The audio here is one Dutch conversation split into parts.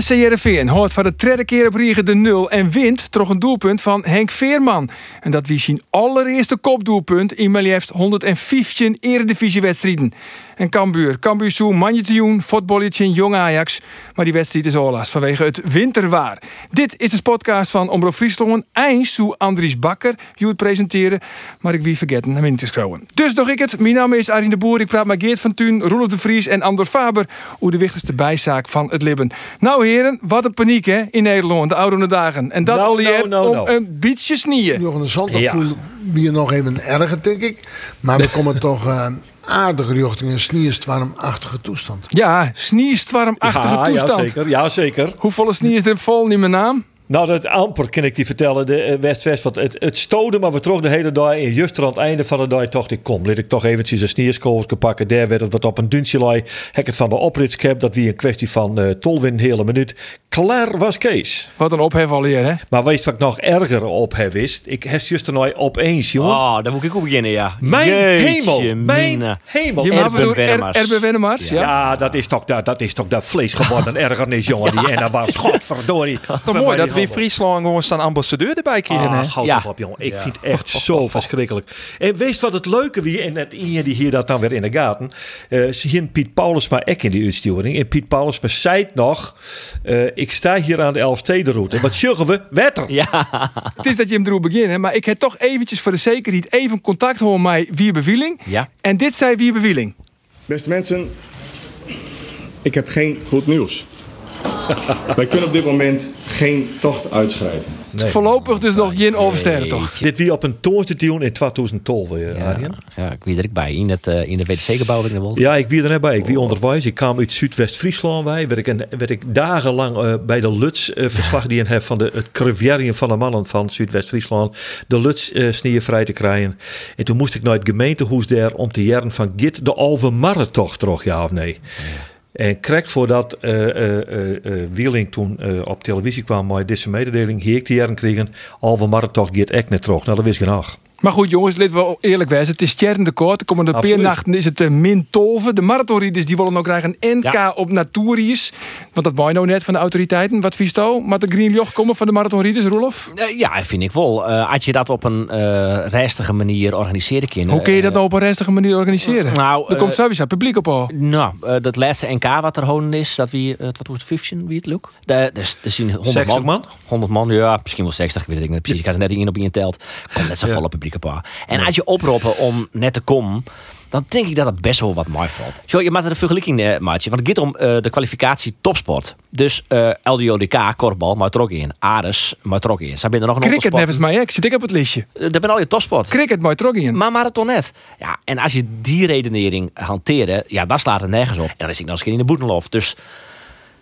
SC Heerenveen hoort voor de derde keer op Riegen de 0 en wint toch een doelpunt van Henk Veerman. En dat wie zijn allereerste kopdoelpunt in maar liefst 115 eredivisiewedstrijden. En Cambuur, Cambuur Soe, Manjetioen, en Jong Ajax. Maar die wedstrijd is oorlast vanwege het winterwaar. Dit is de podcast van Omroep Friesland. Eins Soe Andries Bakker, je het presenteren. Maar ik wie vergeten hem in te schouwen. Dus nog ik het. Mijn naam is Arjen de Boer. Ik praat met Geert van Tuin, Roelof de Vries en Andor Faber. Hoe de wichtigste bijzaak van het Libben. Nou heren, wat een paniek hè in Nederland, de oude dagen. En dat al nou, nou, om nou. een beetje snieën. Nog een zand Ja. voelen we je nog even erger, denk ik. Maar we komen toch eh, aardig richting een snierswarmachtige toestand. Ja, sniestwarmachtige ja, toestand. Ja, zeker. Ja, zeker. Hoeveel is er vol niet mijn naam? Nou, dat amper kan ik die vertellen. De eh, West-West, want het, het stoden, maar we trokken de hele dag. En juist aan het einde van de dag dacht ik, kom, laat ik toch eventjes een snierskooltje pakken. Daar werd het wat op een duntje lei. Hek het van de opritscap, dat wie een kwestie van eh tolwin hele minuut. Klaar was Kees. Wat een ophef alweer, hè? Maar weet wat ik nog erger op heb is? Ik heb juist er nou opeens, jongen. Oh, daar moet ik ook beginnen, ja. Mijn Jeetje, hemel, mijn hemel. Je bedoel Wennemars. Er- Erben Wennemars, ja. Ja, dat is toch dat, dat is toch dat vleesgeworden ergernis, jongen. Die en dat was godverdorie. Toch mooi dat we in Friesland gewoon staan ambassadeur erbij hè? Ah, houd Ja. toch op, jongen. Ik vind het echt zo verschrikkelijk. En wees wat het leuke wie, en het iemand die hier dat dan weer in de gaten. eh ze hier Piet Paulusma ek in die uitsturing. En Piet Paulusma zei het nog. eh, ik sta hier aan de Elfstedenroute. En wat zeggen we? Wetter. Ja, Het is dat je hem erop beginnen, maar ik heb toch eventjes voor de zekerheid even contact houden met Wie Bewieling. Ja. En dit zei Wie Bewieling. Beste mensen, ik heb geen goed nieuws. Wij kunnen op dit moment geen tocht uitschrijven. Voorlopig dus nog geen oversterren toch? Dit wie op een toonstitution in 2012, eh, ja, Arjen. ja, ik weet er ook bij. In, het, eh, in de WTC-gebouw in de Wolde. Ja, ik wie er net bij. Ik wie onderwijs. Ik kwam uit Zuidwest-Friesland bij. Werd ik, een, werd ik dagenlang eh, bij de Luts eh, verslag die heb van de, het crevierium van de mannen van Zuidwest-Friesland. De Luts eh sneeuw vrij te krijgen. En toen moest ik naar het gemeentehuis daar om te jaren van Git de Alve Marretocht toch, ja of nee? En correct voordat eh eh eh, Wieling toen op televisie kwam met deze mededeling, hier ik die jaren kregen, Alve Marretocht Git echt net terug. Nou, dat wist ik nog. Maar goed jongens, laten we eerlijk wezen. Het is tjerren de kort. De komende paar Absoluut. nachten is het eh, min 12. De marathonrieders die willen ook graag een NK Ja. op Naturius. Want dat mooi nou net van de autoriteiten. Wat vies? Maar de Green Joch komen van de marathonrieders, Roelof? Eh, ja, vind ik wel. Eh, als je dat op een eh rijstige manier organiseren kan. Hoe kun je dat nou op een rustige manier organiseren? Nou, er komt sowieso publiek op al. Nou, dat laatste NK wat er honen is, dat wie, wat was het, 15, wie het lukt? Er zien 100 60 man. man? 100 man, ja, misschien wel 60, ik weet het niet precies. Ik had er net in op in telt. Komt net zo volle publiek En als je oproepen om net te komen, dan denk ik dat het best wel wat mooi valt. Zo, je maakt er een vergelijking, eh, maatje. Want het gaat om eh, de kwalificatie topsport. Dus eh LDODK, korfbal, maar ook in. Ares, maar ook in. Ze er nog een Cricket nevens mij, ik zit ik op het listje. Eh, Daar ben al je topsport. Cricket mooi trok in. Maar marathon net. Ja, en als je die redenering hanteren, ja, dan slaat het nergens op. En dan is ik nog eens in de boetenlof. Dus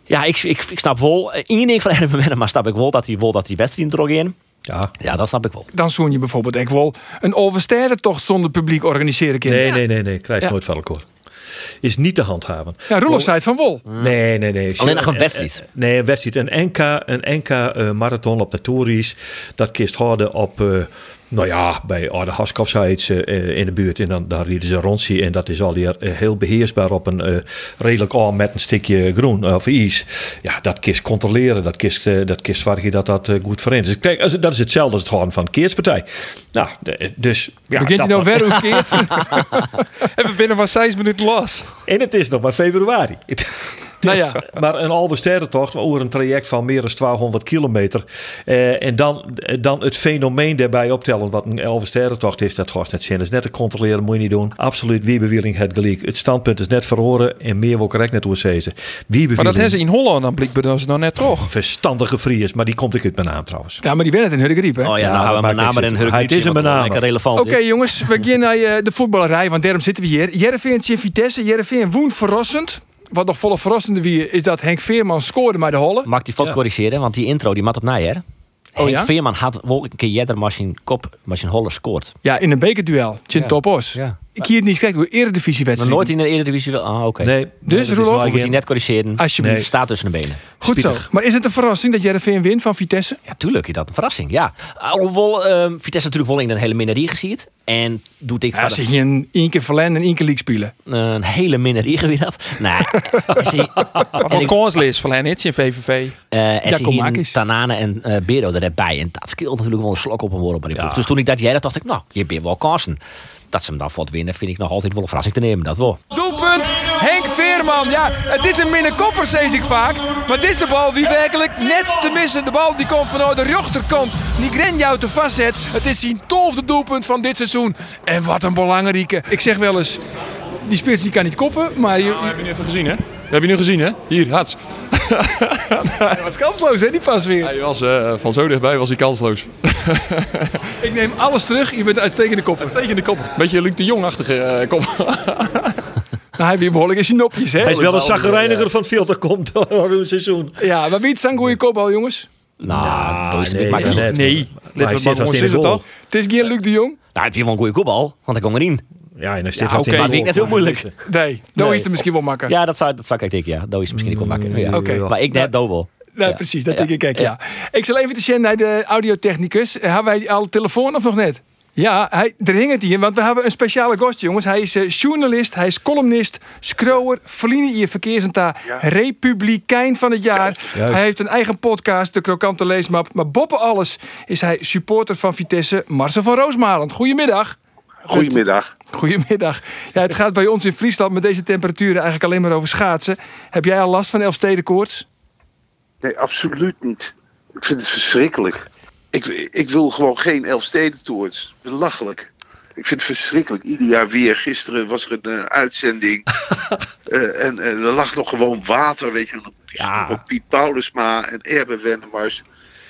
ja, ik, ik, ik snap wel. Eén ding van Wennemars maar snap ik wel dat hij wil dat die wedstrijd er ook in. Ja. Ja, dat snap ik wel. Dan zoen je bijvoorbeeld ook wel een oversterrentocht zonder publiek organiseren kunnen. Nee, nee, nee, nee. Krijg je Ja. nooit van elkaar. Is niet te handhaven. Ja, Roelof zei het van wol. Nee, nee, nee. Alleen nog een Eh, wedstrijd. eh, Nee, een wedstrijd. Een NK, een NK eh, marathon op de Tories. Dat kist houden op, eh, nou ja, bij Oude Haskov in de buurt. En dan daar rieden ze rondzie. En dat is alweer eh, heel beheersbaar op een eh, redelijk aan met een stukje groen eh, of ijs. Ja, dat kist controleren. Dat kist, eh, dat kist zorgen dat dat eh, goed voor is. Dus kijk, als- dat is hetzelfde als het houden van een keerspartij. Nou, de- dus... Ja, Begint hij dat nou ver hoe keert? En we binnen maar zes minuten los. En het is nog maar februari. Nou ja. Maar een halve sterrentocht over een traject van meer dan 1200 kilometer. Eh, en dan, dan het fenomeen daarbij optellen. Wat een halve sterrentocht is, dat gaat net zin. Dat is net te controleren, moet je niet doen. Absoluut, wie bewieling het gelijk. Het standpunt is net verhoren en meer wil correct net hoe. Wie Maar dat hebben ze in Holland dan blijkbaar dat ze nou net toch. verstandige Friers, maar die komt ik uit mijn naam trouwens. Ja, maar die winnen het in Hurry hè? Oh ja, Ja, nou en uit. Hurk Het is een. Lekker relevant. Oké jongens, we gaan naar eh, de voetballerij, want daarom zitten we hier. Jereveen tegen Vitesse. Jereveen woont verrassend. Wat nog volle verrassende wie is dat Henk Veerman scoorde bij de Holle. Mag ik die foto corrigeren? Want die intro die mat op mij, hè? Henk ja? Veerman had wel een keer eerder maar zijn kop, maar zijn holle scoort. Ja, in een bekerduel. Chin Ja. Topos. Ja. Ik hier het niet kijken hoe Maar eredivisiewedstrijd. nooit in de Eredivisie wel. Ah, oké. Nee. Dus, Roelof, waar Moet je net corrigeren. Alsjeblieft. Nee. Staat tussen de benen. Goed zo. spietig. Maar is het een verrassing dat Jereveen wint van Vitesse? Ja, tuurlijk is dat een verrassing. Ja. Alhoewel ehm Vitesse natuurlijk wel in een hele minerie gezien. En doet ik Ja, zit je een één keer verlenden en één keer league spelen. een hele minerie wie dat. Nee. en zie- Maar en van ik- kanslis van hen in VVV. eh, en. Tanane en eh Bero erbij. En dat scheelt natuurlijk wel een slok op een worp bij die ploeg. Dus toen ik dat jij dat dacht ik, nou, je bent wel kansen. Dat ze hem dan voor winnen, vind ik nog altijd wel een verrassing te nemen. Dat wel. Doelpunt Henk Veerman. Ja, het is een minnenkopper, zeg ik vaak. Maar deze bal, wie werkelijk net te missen. De bal die komt vanuit de rechterkant. Die Grenjou te vastzet. Het is zijn tolfde doelpunt van dit seizoen. En wat een belangrijke. Ik zeg wel eens, die spits die kan niet koppen. Maar je, heb je nu even gezien, hè? Dat heb je nu gezien, hè? Hier, Hats. hij was kansloos, hè, die pas weer. Hij was uh, van zo dichtbij was hij kansloos. Ik neem alles terug. Je bent een uitstekende kopper. Uitstekende kop. Beetje Luc de Jong-achtige uh, kop. Nou, hij weer behoorlijk in zijn nopjes, hè? Hij is wel een zaggerijniger van het veld dat komt door een seizoen. Ja, maar wie het zijn goede kopbal, jongens? Nou, dat is een nee, beetje makkelijk. net. Nee, Maar maar vast in ons de is het goal. toch? Het is geen Luc de Jong. Nou, het is wel een goede kopbal, want hij kon erin. Ja, en hij zit Ja, vast in oké. de Maar vind ik net heel moeilijk. Nee, dan Nee. is het misschien wel makkelijk. Ja, dat zou, dat zou ik denken, ja. Dat is misschien niet wel makkelijk. Ja. Oké. Maar ik net doe wel. Nee, Ja. precies. Dat Ja. denk ik ook, ja. Ik zal even te zien naar de audiotechnicus. Eh, Hebben wij al telefoon of nog net? Ja, hij, er hing het hier, want we hebben een speciale gast, jongens. Hij is eh, journalist, hij is columnist, scrower, verliezen hier verkeersenta, republikein van het jaar. Juist. Hij heeft een eigen podcast, de Krokante Leesmap. Maar boppen alles is hij supporter van Vitesse, Marcel van Roosmalen. Goedemiddag. Goedemiddag. Goedemiddag. Ja, het gaat bij ons in Friesland met deze temperaturen eigenlijk alleen maar over schaatsen. Heb jij al last van Elfstedenkoorts? Nee, absoluut niet. Ik vind het verschrikkelijk. Ik, ik wil gewoon geen Elfstedentours. Belachelijk. Ik vind het verschrikkelijk. Ieder jaar weer. Gisteren was er een eh, uitzending. Eh, en eh, er lag nog gewoon water, weet je. wel. Ja. Op Piet Paulusma en Erbe Wennemars.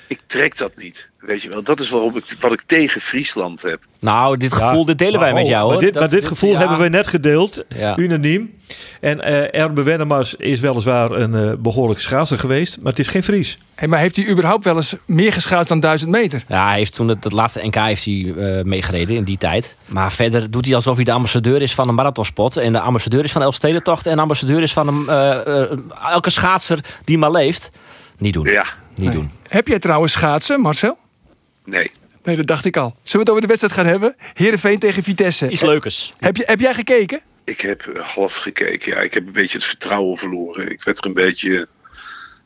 Ik trek dat niet. Weet je wel. Dat is waarom ik, wat ik tegen Friesland heb. Nou, dit gevoel dit delen wij met oh, jou, hoor. Maar dit, Dat- maar dit gevoel ja. hebben wij net gedeeld, Ja. unaniem. En eh Erbe Wennemars is weliswaar een eh, behoorlijk schaatser geweest, maar het is geen Fries. Hey, maar heeft hij überhaupt wel eens meer geschaatst dan 1000 meter? Ja, hij heeft toen het, het laatste NK heeft hij, eh, meegereden in die tijd. Maar verder doet hij alsof hij de ambassadeur is van een marathonspot. En de ambassadeur is van Elfstedentocht. En de ambassadeur is van een, eh, elke schaatser die maar leeft. Niet doen. Ja, Niet doen. Heb jij trouwens schaatsen, Marcel? nee. Nee, dat dacht ik al. Zullen we het over de wedstrijd gaan hebben? Heerenveen tegen Vitesse. Iets leukers. Heb, je, heb jij gekeken? Ik heb half gekeken. Ja, ik heb een beetje het vertrouwen verloren. Ik werd er een beetje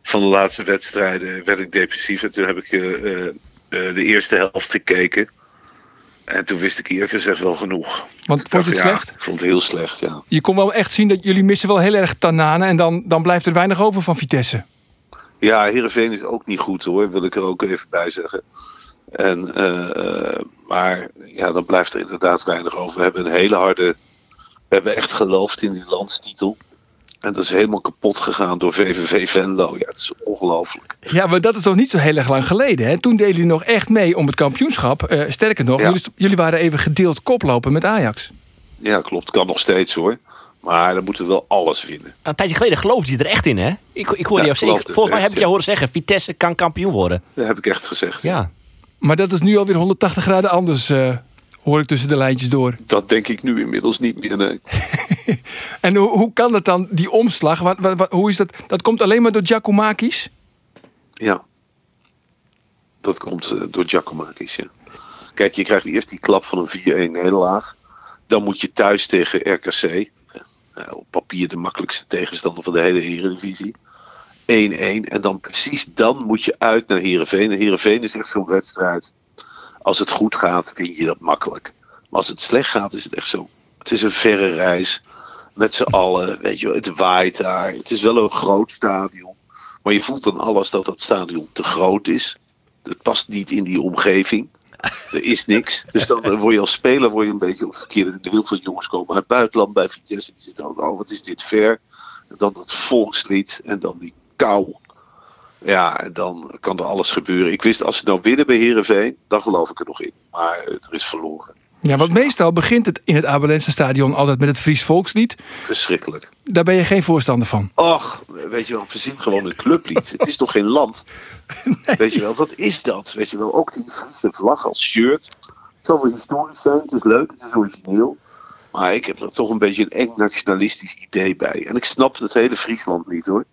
van de laatste wedstrijden werd ik depressief. En toen heb ik eh, eh, eh, de eerste helft gekeken. En toen wist ik eerlijk gezegd wel genoeg. Want Ik vond je het ja, slecht? Ik vond het heel slecht, ja. Je kon wel echt zien dat jullie missen wel heel erg Tanane. En dan, dan blijft er weinig over van Vitesse. Ja, Heerenveen is ook niet goed hoor, wil ik er ook even bij zeggen. En, eh, maar ja, dan blijft er inderdaad weinig over. We hebben een hele harde. We hebben echt geloofd in die landstitel. En dat is helemaal kapot gegaan door VVV Venlo. Ja, het is ongelooflijk. Ja, maar dat is toch niet zo heel erg lang geleden. Hè? Toen deden jullie nog echt mee om het kampioenschap. Eh, sterker nog, Ja. jullie, jullie waren even gedeeld koplopen met Ajax. Ja, klopt. Kan nog steeds hoor. Maar dan moeten we wel alles winnen. Een tijdje geleden geloofde je er echt in, hè? Ik, ik hoorde Ja, jou zeggen. Volgens mij heb ik jou horen zeggen: Vitesse kan kampioen worden. Dat heb ik echt gezegd. Ja. Maar dat is nu alweer 180 graden anders, eh, hoor ik tussen de lijntjes door. Dat denk ik nu inmiddels niet meer. Nee. En hoe, hoe kan dat dan, die omslag? Wat, wat, wat- hoe is dat? Dat komt alleen maar door Giacomakis? Ja. Dat komt eh, door Giacomakis, ja. Kijk, je krijgt eerst die klap van een 4-1 nederlaag. Dan moet je thuis tegen RKC. Eh, op papier de makkelijkste tegenstander van de hele Eredivisie. 1-1. En dan precies dan moet je uit naar Heerenveen. En Heerenveen is echt zo'n wedstrijd. Als het goed gaat, win je dat makkelijk. Maar als het slecht gaat, is het echt zo. Het is een verre reis. Met z'n allen. Weet je, het waait daar. Het is wel een groot stadion. Maar je voelt dan alles dat dat stadion te groot is. Het past niet in die omgeving. Er is niks. Dus dan eh, word je als speler word je een beetje op verkeerde. Heel veel jongens komen uit het buitenland bij Vitesse. Die zitten ook, oh wat is dit ver. En dan dat volkslied. En dan die kou. Ja, en dan kan er alles gebeuren. Ik wist als ze nou winnen bij Herenveen, dan geloof ik er nog in. Maar eh, er is verloren. Ja, want meestal begint het in het Abelense stadion altijd met het Fries volkslied. Verschrikkelijk. Daar ben je geen voorstander van. Och, weet je wel, verzin gewoon een clublied. Het is toch geen land? Weet je wel, wat is dat? Weet je wel, ook die Friese vlag als shirt. Het zal wel historisch zijn, het is leuk, het is origineel. Maar ik heb er toch een beetje een eng nationalistisch idee bij. En ik snap het hele Friesland niet hoor.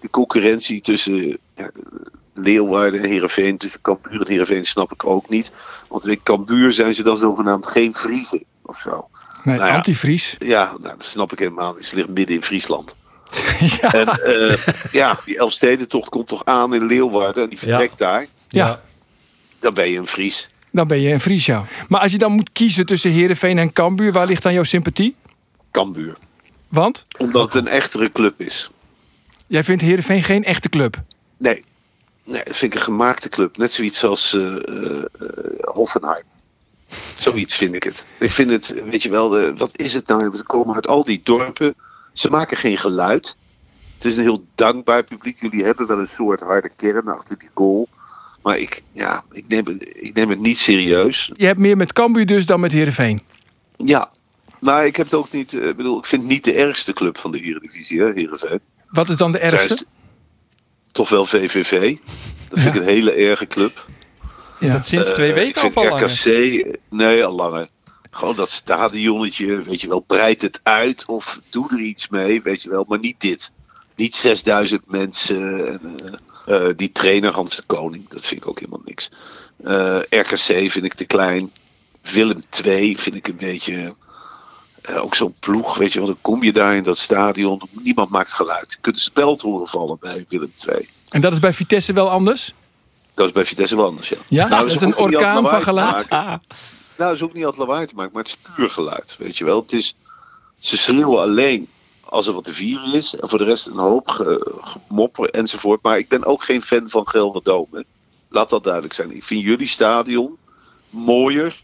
De concurrentie tussen ja, Leeuwarden en Heerenveen, tussen Cambuur en Heerenveen snap ik ook niet. Want in Cambuur zijn ze dan zogenaamd geen Friesen of zo. Nee, Nou ja. antivries. Ja, nou, dat snap ik helemaal niet. Ze ligt midden in Friesland. ja. En eh, ja, die Elfstedentocht komt toch aan in Leeuwarden en die vertrekt daar. ja, Dan ben je een Fries. dan ben je een Fries, ja. Maar als je dan moet kiezen tussen Heerenveen en Cambuur, waar ligt dan jouw sympathie? Cambuur. Want Omdat het een echtere club is. jij vindt Heerenveen geen echte club. Nee. Nee, dat vind ik een gemaakte club. Net zoiets als eh, eh, Hoffenheim. Zoiets vind ik het. Ik vind het, weet je wel, de, wat is het nou? We komen uit al die dorpen. Ze maken geen geluid. Het is een heel dankbaar publiek. Jullie hebben wel een soort harde kern achter die goal. Maar ik, ja, ik, neem, het, ik neem het niet serieus. Je hebt meer met Cambuur dus dan met Heerenveen. Ja, maar ik heb het ook niet. eh, Ik bedoel, ik vind het niet de ergste club van de Eredivisie, hè, Heerenveen. Wat is dan de ergste? Is Toch wel VVV. Dat vind ik een hele erge club. Ja. Dat sinds twee Eh, weken ik vind al. RKC, nee, al langer. Gewoon dat stadionnetje, weet je wel, breid het uit of doe er iets mee, weet je wel, maar niet dit. Niet 6000 mensen. En, eh, eh, die trainer Hans de Koning, dat vind ik ook helemaal niks. RKC vind ik te klein. Willem II vind ik een beetje. Eh, ook zo'n ploeg, weet je wel, dan kom je daar in dat stadion. Niemand maakt geluid. Je kunt een speld horen vallen bij Willem II. En dat is bij Vitesse wel anders? Dat is bij Vitesse wel anders, ja. Ja, Nou, dat is een orkaan van geluid. maken. Nou, dat is ook niet altijd lawaai te maken, maar het is puur geluid, weet je wel. Het is, ze schreeuwen alleen als er wat te vieren is. En voor de rest een hoop ge- gemopper enzovoort. Maar ik ben ook geen fan van Gelredome. Laat dat duidelijk zijn. Ik vind jullie stadion mooier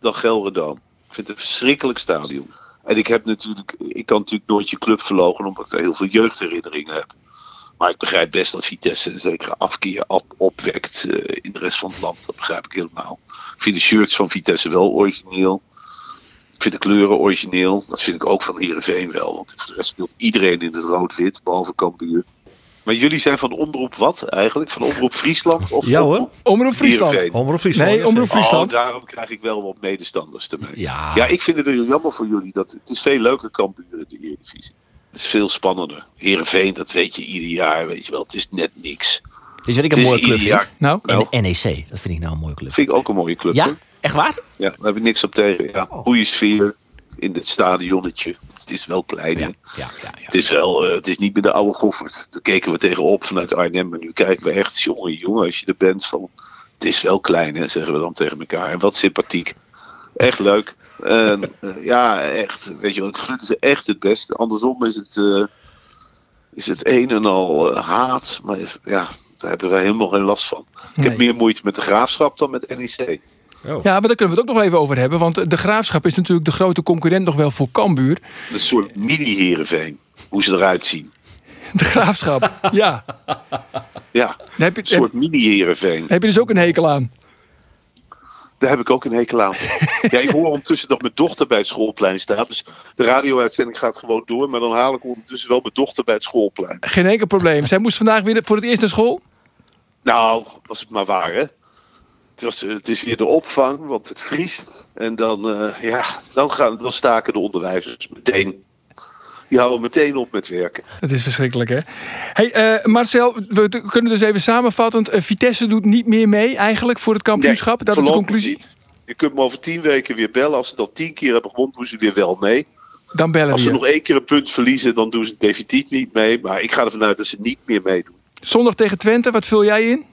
dan Gelredome. Vind het een verschrikkelijk stadion. En ik heb natuurlijk, ik kan natuurlijk nooit je club verlogen omdat ik heel veel jeugdherinneringen heb. Maar ik begrijp best dat Vitesse een zekere afkeer op, opwekt eh, in de rest van het land. Dat begrijp ik helemaal. Ik vind de shirts van Vitesse wel origineel. Ik vind de kleuren origineel. Dat vind ik ook van Heerenveen wel. Want voor de rest speelt iedereen in het rood-wit, behalve Cambuur. Maar jullie zijn van Omroep wat eigenlijk? Van Omroep Friesland? Of Ja, hoor. Omroep Friesland. Omroep Friesland. Nee, Omroep. Friesland. Oh, daarom krijg ik wel wat medestanders ermee. Ja. Ja, ik vind het heel jammer voor jullie. Dat, het is veel leuker Cambuur in de Eredivisie. Het is veel spannender. Heerenveen, dat weet je ieder jaar, weet je wel. Het is net niks. Weet je wat ik een is mooie club vind? Nou, Nou. En NEC. Dat vind ik nou een mooie club. Vind ik ook een mooie club. Ja? hoor. Echt waar? Ja, daar heb ik niks op tegen. Ja, Oh. goede sfeer in het stadionnetje. Het is wel klein. hè. Ja, ja, ja. ja. Het is wel, eh, het is niet meer de oude Goffert. Daar keken we tegenop vanuit Arnhem. Maar nu kijken we echt, jongen, jongen, als je er bent van. Het is wel klein, hè, zeggen we dan tegen elkaar. En wat sympathiek. Echt leuk. En, eh, ja, echt. Weet je wel, ik gun ze echt het beste. Andersom is het, eh, is het een en al haat. Maar ja, daar hebben wij helemaal geen last van. Ik Nee. heb meer moeite met de graafschap dan met NEC. Ja, maar daar kunnen we het ook nog even over hebben. Want de Graafschap is natuurlijk de grote concurrent nog wel voor Cambuur. Een soort mini-Herenveen. Hoe ze eruit zien. De Graafschap, ja. Ja, Daar heb je, een soort mini-Herenveen. heb je dus ook een hekel aan. Daar heb ik ook een hekel aan. ja, ik hoor ondertussen dat mijn dochter bij het schoolplein staat. Dus de radio-uitzending gaat gewoon door. Maar dan haal ik ondertussen wel mijn dochter bij het schoolplein. Geen enkel probleem. Zij moest vandaag weer voor het eerst naar school. Nou, was het maar waar, hè? Het, was, het is weer de opvang, want het vriest. En dan, eh, ja, dan, gaan, dan staken de onderwijzers meteen. Die houden meteen op met werken. Het is verschrikkelijk, hè? Hey, eh, Marcel, we kunnen dus even samenvattend. eh, Vitesse doet niet meer mee eigenlijk voor het kampioenschap. dat is de conclusie. niet. Je kunt me over tien weken weer bellen. Als ze het al tien keer hebben gewonnen, doen ze weer wel mee. Dan bellen Als ze je. nog één keer een punt verliezen, dan doen ze definitief niet mee. Maar ik ga ervan uit dat ze niet meer meedoen. Zondag tegen Twente, wat vul jij in?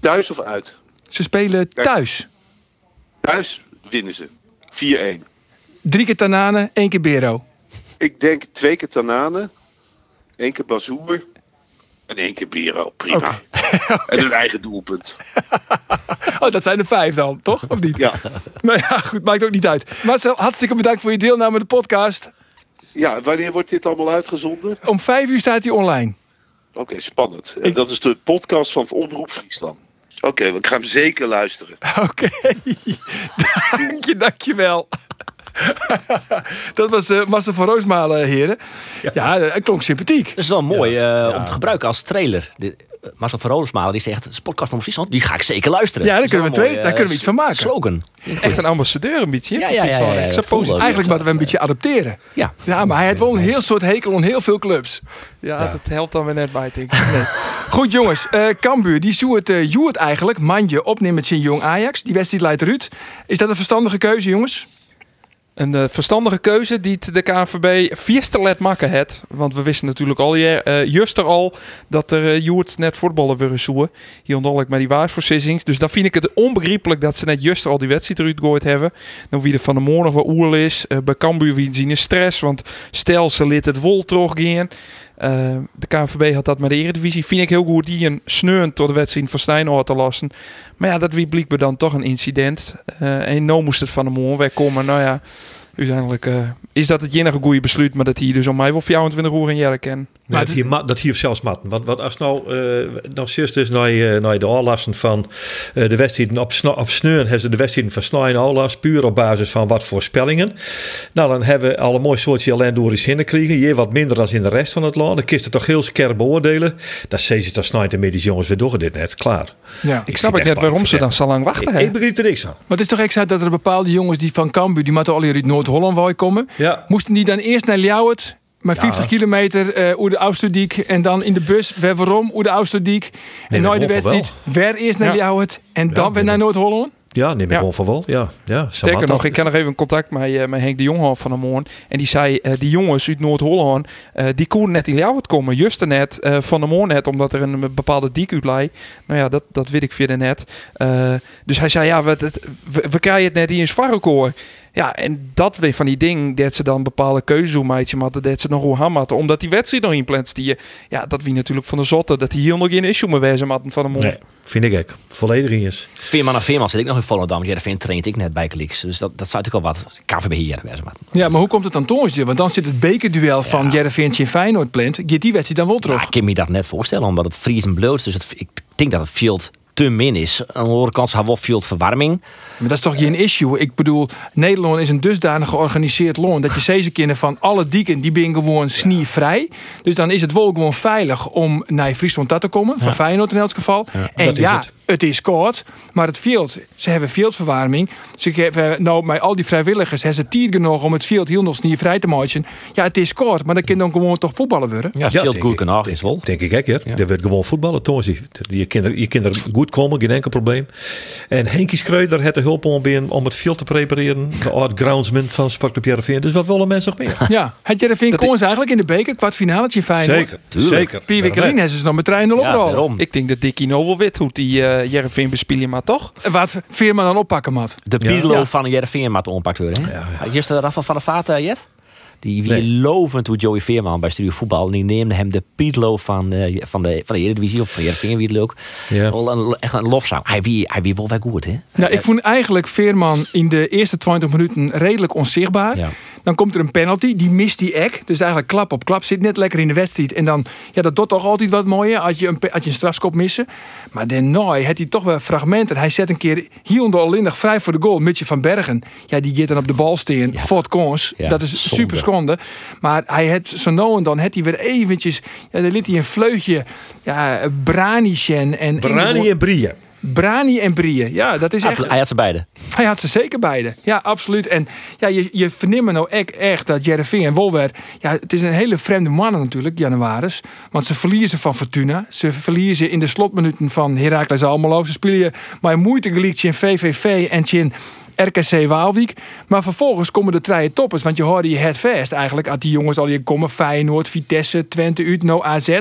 Thuis of uit? Ze spelen thuis. Thuis winnen ze. 4-1. Drie keer Tanane, één keer Bero. Ik denk twee keer Tanane, één keer Bazoer en één keer Bero. Prima. En een eigen doelpunt. Oh, dat zijn er vijf dan, toch? Of niet? Ja. Nou ja, goed, maakt ook niet uit. Marcel, hartstikke bedankt voor je deelname aan de podcast. ja, wanneer wordt dit allemaal uitgezonden? Om vijf uur staat hij online. Oké, spannend. En Dat is de podcast van Omroep Friesland. Oké, ik ga hem zeker luisteren. Oké, dank je, dank je wel. Dat was eh Marcel van Roosmalen, heren. Ja, eh, het klonk sympathiek. Dat is wel mooi eh, om te gebruiken als trailer. Marcel van Roosmalen die zegt, podcast van Friesland, die ga ik zeker luisteren. Ja, daar kunnen we een daar mooie, kunnen we iets van maken. Slogan. Echt een ambassadeur een beetje. Ja, ja, ja. Eigenlijk moeten we een beetje adapteren. Ja. Ja, maar hij heeft wel een heel soort hekel aan heel veel clubs. Ja, dat helpt dan weer net bij, denk ik. Nee. Goed jongens, eh Cambuur, die zoet het uh, Joert eigenlijk. Manje opnemen met zijn jong Ajax. Die wedstrijd leidt eruit. Is dat een verstandige keuze jongens? Een eh, verstandige keuze die de KNVB vierste let maken het. Want we wisten natuurlijk al hier, eh juist er al dat er uh, net voetballen willen zoeken. Hier onderdelijk met die waarsvoorzittings. Dus dan vind ik het onbegrijpelijk dat ze net juist er al die wedstrijd eruit gegooid hebben. Dan wie er van de morgen wat oerl is. Uh, bij Cambuur wie zien is stress. Want stel ze liet het wol teruggaan. Uh, de KNVB had dat met de Eredivisie. Vind ik heel goed die een sneun tot de wedstrijd van Stijn te lassen. Maar ja, dat wie blijkbaar dan toch een incident. Uh, en nou moest het van de morgen wegkomen. Nou ja, uiteindelijk uh, is dat het enige goede besluit. Maar dat hij dus om mij wel 24 uur in jaren ken. Maar dat, hier, dat hier zelfs matten. Want, want als nou, uh, nou juist dus naar, uh, naar de aanlassen van uh, de wedstrijden op, op sneun hebben ze de wedstrijden van Snij en aanlast puur op basis van wat voorspellingen. Nou, dan hebben we alle mooi soortje alleen door eens gekregen. Je wat minder dan in de rest van het land. Dan kist het toch heel scherp beoordelen. Dat zei ze toch Snij en medisch jongens, we doen dit net. Klaar. Ja, ik snap ook net waarom ze dan zo lang wachten. Ik, ik begrijp er niks aan. Maar het is toch exact dat er bepaalde jongens die van Cambuur, die moeten al hier uit Noord-Holland wou komen. Ja. Moesten die dan eerst naar Ljouwert maar 50 ja. kilometer uh, oer de Oudsterdiek en dan in de bus weer waarom oer de Oudsterdiek. En nooit de wedstrijd weer eerst naar ja. Ljouwert en dan weer naar Noord-Holland. Ja, neem ik ja. gewoon van wel. Ja, ja, Sterker nog, ik kan nog even contact met, uh, met Henk de Jonghoff van de Moorn. En die zei, uh, die jongens uit Noord-Holland, uh, die konden net in Ljouwert komen. Juist net van de Moorn net, omdat er een bepaalde diek uit lei. Nou ja, dat, dat weet ik via net. dus hij zei, ja, we, we, we krijgen het net in Svarrekoor. Ja, en dat weer van die ding dat ze dan bepaalde keuzes doen maatje maar dat ze nog hoe hammatten omdat die wedstrijd nog in plant die ja dat wie natuurlijk van de zotte dat die hier nog geen issue meer wezen matten van de morgen. Nee, vind ik ook. Volledig is. Veerman en Veerman zit ik nog in Volendam. Ja, vind traint ik net bij Kliks. Dus dat, dat zou natuurlijk al wat KVB hier wezen matten. Ja, maar hoe komt het dan toonsje? Want dan zit het bekerduel van ja. Jereveen en Feyenoord plant. Gaat die wedstrijd dan wel terug? Ja, ik kan me dat net voorstellen omdat het vriezen bloot. Dus het, ik denk dat het field te min is. Aan de andere kant verwarming. Maar dat is toch geen issue? Ik bedoel, Nederland is een dusdanig georganiseerd land dat je deze kinderen van alle dieken die ben gewoon snievrij. Dus dan is het wel gewoon veilig om naar Friesland te komen, van ja. Feyenoord in elk geval. Ja, en ja, het. het. is kort, maar het field, ze hebben fieldverwarming. Ze geven nou met al die vrijwilligers hebben ze tijd genoeg om het field heel nog snievrij te maken. Ja, het is kort, maar dan kan dan gewoon toch voetballen worden. Ja, het field goed genoeg is wel. Denk ik, hè? Ja. Er wordt gewoon voetballen, toch? Je kinderen, je kinderen goed komen, geen enkel probleem. En Henkie Schreuder had de hulp om, om het field te prepareren. De art groundsman van Sportclub Jereveen. Dus wat willen mensen nog meer? Ja, had Jereveen kon ze eigenlijk in de beker, kwartfinale Feyenoord. Zeker, Tuurlijk. zeker. Pierre Wikkelien hebben ze nog met trein op ja, Ik denk dat Dickie Nobel weet hoe die uh, Jereveen bespelen maar toch? En wat Veerman dan oppakken, Mat? De Piedelo ja. van Jereveen mat oppakt worden. Ja, ja. Is de Rafa van de Vaart, uh, Jet? Die wie nee. lovend hoe Joey Veerman bij Studio Voetbal. En die neemde hem de Piedlo van, uh, van, de, van de Eredivisie of van Jereveen, wie het leuk. Ja. Echt een lofzang. Hij wie, hij wie wel wel goed, hè? Nou, ik vond eigenlijk Veerman in de eerste 20 minuten redelijk onzichtbaar. Ja. Dan komt er een penalty, die mist die ek. Dus eigenlijk klap op klap, zit net lekker in de wedstrijd. En dan, ja, dat doet toch altijd wat mooier als je een, als je een strafskop missen. Maar daarna had hij toch wel fragmenten. Hij zet een keer hier onder Alindig vrij voor de goal. Mitje van Bergen, ja, die gaat dan op de bal staan. Ja. Fort Kons, ja, dat is zonde. super schonde. Maar hij had zo nou en dan had hij weer eventjes, ja, dan liet hij een vleugje, ja, Branischen en... Brani en Brie. Brani en Brie. Ja, dat is echt... Hij had ze beide. Hij had ze zeker beide. Ja, absoluut. En ja, je, je verneemt nou echt, echt dat Jereveen en Wolwer... Ja, het is een hele vreemde mannen natuurlijk, Januaris. Want ze verliezen van Fortuna. Ze verliezen in de slotminuten van Heracles Almelo. Ze spelen maar moeite geliekt in VVV en in RKC Waalwijk. Maar vervolgens komen de treien toppers. Want je hoorde je het vast eigenlijk. Als die jongens al hier komen. Feyenoord, Vitesse, Twente, Utno, AZ.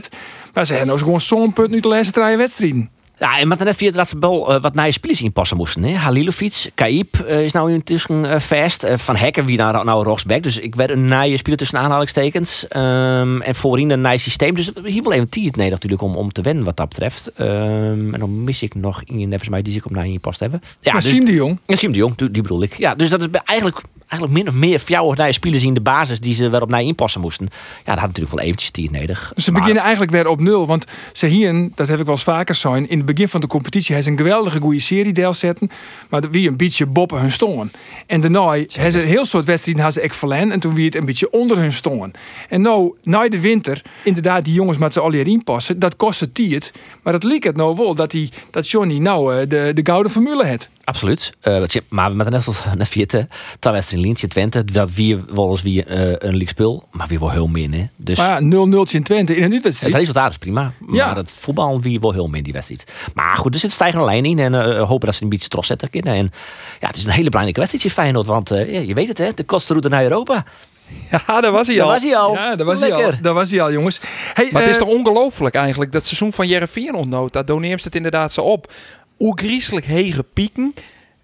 Maar ze hebben nou gewoon zo'n punt nu de laatste treien wedstrijden. Ja, en met net via dat ze wel uh, wat nieuwe spelers inpassen moesten. Hè? Halilovic, Kaip uh, is nou intussen uh, vast. van Hekken wie naar nou rechtsback. Dus ik werd een nieuwe speler tussen aanhalingstekens. Um, en voorin een nieuw systeem. Dus hier wel even tijd nee, natuurlijk om, om te wennen wat dat betreft. Um, en dan mis ik nog in volgens mij die ik op naar in past hebben. Ja, maar dus, Siem de Jong. Ja, Siem de Jong, die bedoel ik. Ja, dus dat is eigenlijk eigenlijk min of meer naar spelers in de basis die ze weer op naar inpassen moesten. Ja, dat had natuurlijk wel eventjes tijd nodig. Dus ze maar... beginnen eigenlijk weer op nul. Want ze hier, dat heb ik wel eens vaker zijn, in het begin van de competitie is een geweldige goede serie deel zetten. Maar wie een beetje boppen hun stongen. En daarna hebben ze een heel soort wedstrijden hadden ze. En toen wie het een beetje onder hun stongen. En nou, na de winter, inderdaad, die jongens met z'n allen erin passen. Dat kostte tiert. Maar het leek het nou wel dat, die, dat Johnny nou eh, de, de gouden formule had. Absoluut. Eh, je- maar met net, net vierde, er in Lientje Twente, dat wie wel eens wie eh, een league speel, maar wie wel heel min. Hè. Dus Maar ja, 0-0 in Twente in een het uitwedstrijd. resultaat is prima. Ja. Maar het voetbal wie wel heel min die wedstrijd. Maar goed, er zit een stijgende lijn in en eh, hopen dat ze een beetje trots zetten kunnen. En ja, het is een hele belangrijke wedstrijdje Feyenoord, want eh, ja, je weet het hè, de kostenroute naar Europa. Ja, daar was hij Daar al. was hij al. Ja, daar was hij al. Daar was hij al, jongens. Hey, Maar het is toch ongelooflijk eigenlijk, dat seizoen van Jereveen ontnoot. Daar doneert het inderdaad zo op. Hoe griezelig hege pieken.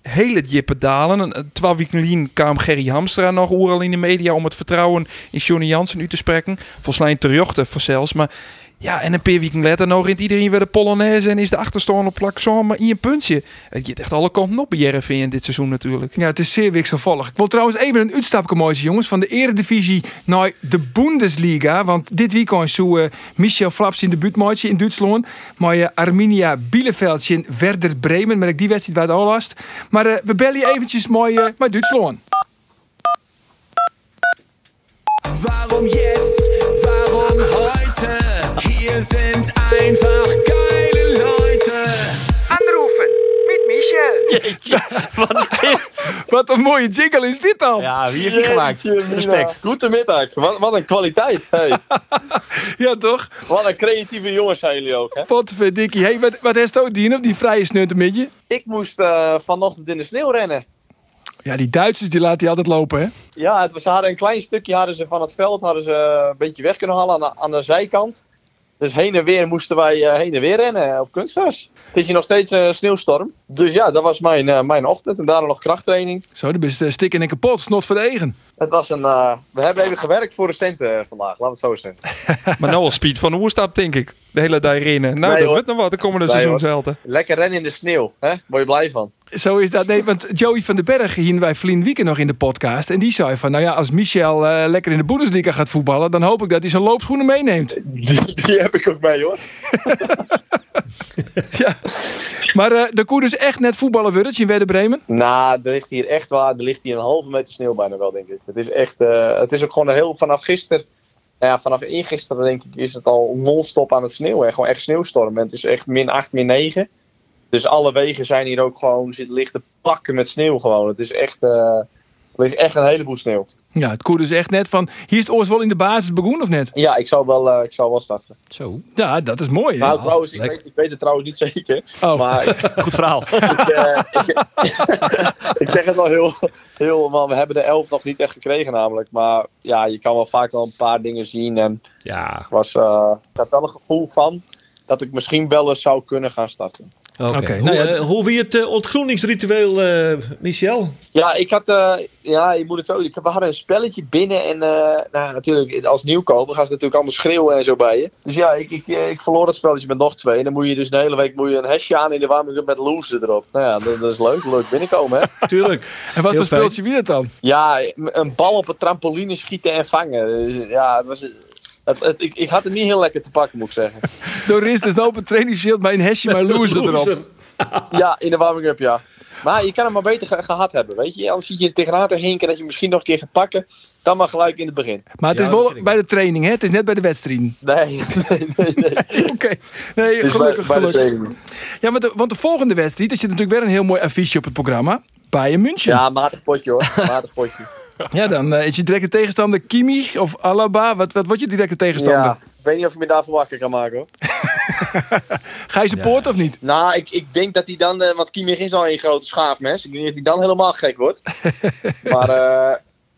Hele dalen. Twee weken geleden kwam Gerry Hamstra nog overal in de media om het vertrouwen in Johnny Jansen uit te spreken. Volgens mij terjochten voor zelfs. Maar ja, en een paar weken later nog rint iedereen weer de Polonaise en is de achterstand op plak zo maar in een puntje. Het gaat echt alle kanten op bij Jereveen dit seizoen natuurlijk. Ja, het is zeer wisselvallig. Ik wil trouwens even een uitstapje mooie jongens van de eredivisie naar de Bundesliga. Want dit weekend zo eh, Michel Flaps in de buurtmaatje in Duitsland. Maar eh, Arminia Bielefeld in Werder Bremen. Maar ik die wedstrijd waar de al last. Maar eh, we bellen je eventjes mooi eh, met Duitsland. Warum jetzt? Heute? Hier sind einfach geile Leute. Anrufen met Michel. Wat is dit? Wat een mooie jingle is dit dan? Ja, Ja, wie heeft die gemaakt? Respect. Goedemiddag. Wat, wat een kwaliteit. Hey. toch? Wat een creatieve jongens zijn jullie ook. Hè? Potverdikkie. Hey, wat, wat heeft ook die op die vrije snunt met je? Ik moest eh, vanochtend in de sneeuw rennen. Ja, die Duitsers die laten die altijd lopen, hè? Ja, het was, ze hadden een klein stukje hadden ze van het veld hadden ze eh, een beetje weg kunnen halen aan de, aan de zijkant. Dus heen en weer moesten wij eh, heen en weer rennen op kunstgras. Het is hier nog steeds een sneeuwstorm. Dus ja, dat was mijn, eh, mijn ochtend. En daarna nog krachttraining. Zo, dan ben je stikken en kapot. Snot voor de egen. Het was een, eh, we hebben even gewerkt voor de centen eh, vandaag, laat het zo zeggen. Maar nou al speed van de oerstap, denk ik. De hele dag rennen. Nou, Nee, dat wordt nog wat. De komende Nee, seizoen hoor. zelden. Lekker rennen in de sneeuw, hè? Word je blij van. Zo is dat. Nee, want Joey van den Berg hier bij Vlien Wieken nog in de podcast. En die zei van, nou ja, als Michel eh, lekker in de Bundesliga gaat voetballen... dan hoop ik dat hij zijn loopschoenen meeneemt. Die, die heb ik ook mee hoor. Maar eh de koer dus echt net voetballen wordt in Werder Bremen. Nou, er ligt hier echt waar. Er ligt hier een halve meter sneeuw bijna wel, denk ik. Het is echt. eh, het is ook gewoon een heel. Vanaf gisteren. Nou ja, vanaf eergisteren denk ik is het al non-stop aan het sneeuwen. Gewoon echt sneeuwstorm. En het is echt min 8, min 9. Dus alle wegen zijn hier ook gewoon. Lichte pakken met sneeuw gewoon. Het is echt. eh, er ligt echt een heleboel sneeuw. Ja, het koer dus echt net van, hier is het wel in de basis begonnen of net? Ja, ik zou wel, eh, ik zou wel starten. Zo, Ja, dat is mooi. hè? Nou, trouwens, ik weet, ik weet het trouwens niet zeker. Oh. Maar ik, goed verhaal. ik, eh, ik, ik zeg het wel heel, heel, maar we hebben de elf nog niet echt gekregen namelijk. Maar ja, je kan wel vaak wel een paar dingen zien. En Ja, ik, was, eh, ik had wel een gevoel van dat ik misschien wel eens zou kunnen gaan starten. Oké. Hoe, nou ja, eh, hoe wie het eh, ontgroeningsritueel, eh, Michel? Ja, ik had, eh, ja, je moet het zo. Ik, we hadden een spelletje binnen en eh, nou, natuurlijk als nieuwkomer gaan ze natuurlijk allemaal schreeuwen en zo bij je. Dus ja, ik, ik, ik verloor dat spelletje met nog twee. En dan moet je dus de hele week moet je een hesje aan in de warming met loser erop. Nou ja, dat, dat is leuk. Leuk binnenkomen, hè? Tuurlijk. en wat voor fijn. speeltje wie dat dan? Ja, een bal op een trampoline schieten en vangen. Dus, ja, het was, het, het- ik, ik had het niet heel lekker te pakken, moet ik zeggen. Door is dus nou op een trainingsshield bij een hesje maar loser erop. Ja, in de warming-up, ja. Maar je kan hem maar beter ge- gehad hebben, weet je. Anders zit je tegenaan te hinken dat je misschien nog een keer gaat pakken. Dan maar gelijk in het begin. Maar het Ja, is wel bij de training, hè? Het is net bij de wedstrijden. Nee, nee, nee. nee. Oké. Nee, is gelukkig, bij- bij de gelukkig. training. Ja, want de, want de volgende wedstrijd, er zit natuurlijk weer een heel mooi affiche op het programma. Bayern München. Ja, Ja, matig potje hoor. Matig potje. Dan eh, is je directe tegenstander Kimmich of Alaba. Wat, wat wordt je directe tegenstander? Ja, ik weet niet of je me daarvoor wakker kan maken hoor. Ga je supporten of niet? Nou, ik, ik denk dat hij dan, eh want Kimmich is al een grote schaafmes. Ik denk niet dat hij dan helemaal gek wordt. maar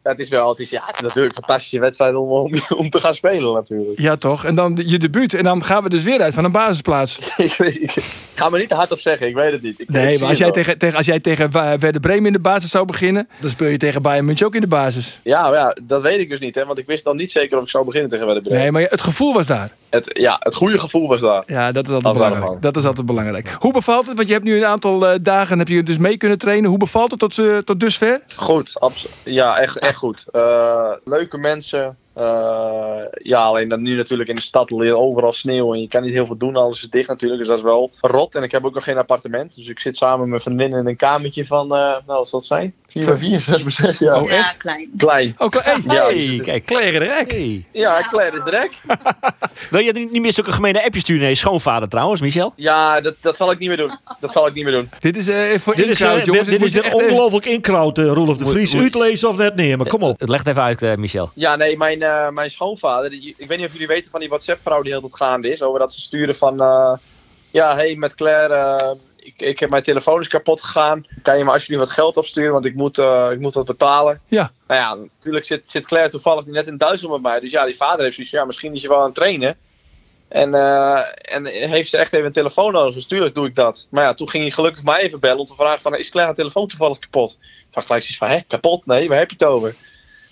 het is wel, het is ja, natuurlijk een fantastische wedstrijd om, om, om te gaan spelen natuurlijk. Ja, toch? En dan je debuut. En dan gaan we dus weer uit van een basisplaats. ik, weet- ik ga me niet te hard op zeggen, ik weet het niet. Ik, Nee, maar als jij tegen, tegen, als jij tegen Werder Bremen in de basis zou beginnen, dan speel je tegen Bayern München ook in de basis. Ja, ja, dat weet ik dus niet, hè, want ik wist dan niet zeker of ik zou beginnen tegen Werder Bremen. Nee, maar het gevoel was daar. Het, ja, het goede gevoel was daar. Ja, dat is altijd Dat belangrijk. Dat is altijd belangrijk. Hoe bevalt het? Want je hebt nu een aantal eh, dagen heb je dus mee kunnen trainen. Hoe bevalt het tot, eh, tot dusver? Goed, ja, echt, echt goed. Eh, leuke mensen, Eh, ja, alleen dat nu natuurlijk in de stad ligt overal sneeuw en je kan niet heel veel doen, alles is dicht natuurlijk. Dus dat is wel rot. En ik heb ook nog geen appartement. Dus ik zit samen met mijn vriendin in een kamertje van, eh, nou wat zal het zijn? 4 bij 4, 6 bij 6, ja. Oh, Ja, klein. Klein. Oh, kle- hey. Ja, kijk, kleren direct. ja, Claire is direct. Wil je niet niet meer zulke gemene appjes sturen naar je schoonvader trouwens, Michel? Ja, dat, dat zal ik niet meer doen. Dat zal ik niet meer doen. Dit is eh, voor Dit is, eh, jongens. dit, dit moet is je weer echt, ongelooflijk inkraut, eh Roelof de Vries. moet- Uitlezen of net nemen, kom op. Het legt even uit, Michel. Ja, nee, mijn, eh, mijn schoonvader, die- ik weet niet of jullie weten van die WhatsApp-vrouw die heel tijd gaande is. Over dat ze sturen van, eh, ja, hey, met Claire, ik, ik heb mijn telefoon is kapot gegaan. Kan je me alsjeblieft wat geld opsturen, want ik moet, eh, ik moet wat betalen. Ja. Nou ja, natuurlijk zit, zit Claire toevallig net in Duitsland met mij. Dus ja, die vader heeft zoiets ja, misschien is je wel aan het trainen. En, eh, en heeft ze echt even een telefoon nodig, dus tuurlijk doe ik dat. Maar ja, toen ging hij gelukkig mij even bellen om te vragen van, is Claire haar telefoon toevallig kapot? Van gelijk zoiets van, hè, kapot? Nee, waar heb je het over?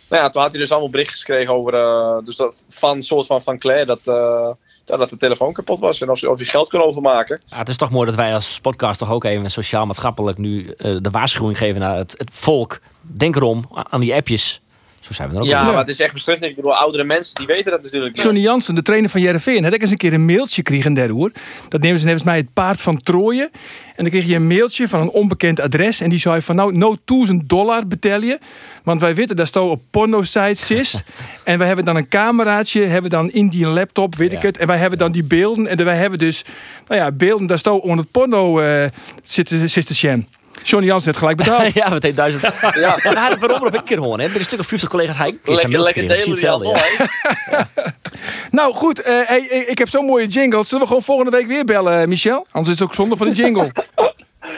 Nou ja, toen had hij dus allemaal berichtjes gekregen over, eh, dus dat, van soort van van Claire, dat, ja, dat de telefoon kapot was en of, of hij geld kon overmaken. Ja, het is toch mooi dat wij als podcast toch ook even sociaal-maatschappelijk nu eh, de waarschuwing geven naar het, het volk. Denk erom, aan die appjes. Zo zijn we er ook. Ja, op. maar het is echt beschutting. Ik bedoel, oudere mensen die weten dat natuurlijk niet. Johnny Jansen, de trainer van Jereveen, had ik eens een keer een mailtje kregen daarover. Dat nemen ze volgens mij het paard van Trooien. En dan kreeg je een mailtje van een onbekend adres. En die zei van nou, no 1000 dollar betel je. Want wij weten, daar staan op porno-sites is. en wij hebben dan een cameraatje, hebben dan in die laptop, weet ik het. En wij hebben dan die beelden. En wij hebben dus, nou ja, beelden, daar staan onder het porno eh zitten, zitten Sjen. Johnny Jansen heeft gelijk betaald. ja, meteen duizend. Ja. We hadden het waarom op een keer horen. Hè? Bij een stuk of 50 collega's hij Lekker, lekker delen die hetzelfde, ja. Nou goed, eh, hey, ik- ik heb zo'n mooie jingle. Zullen we gewoon volgende week weer bellen, eh, Michel? Anders is het ook zonde van de jingle.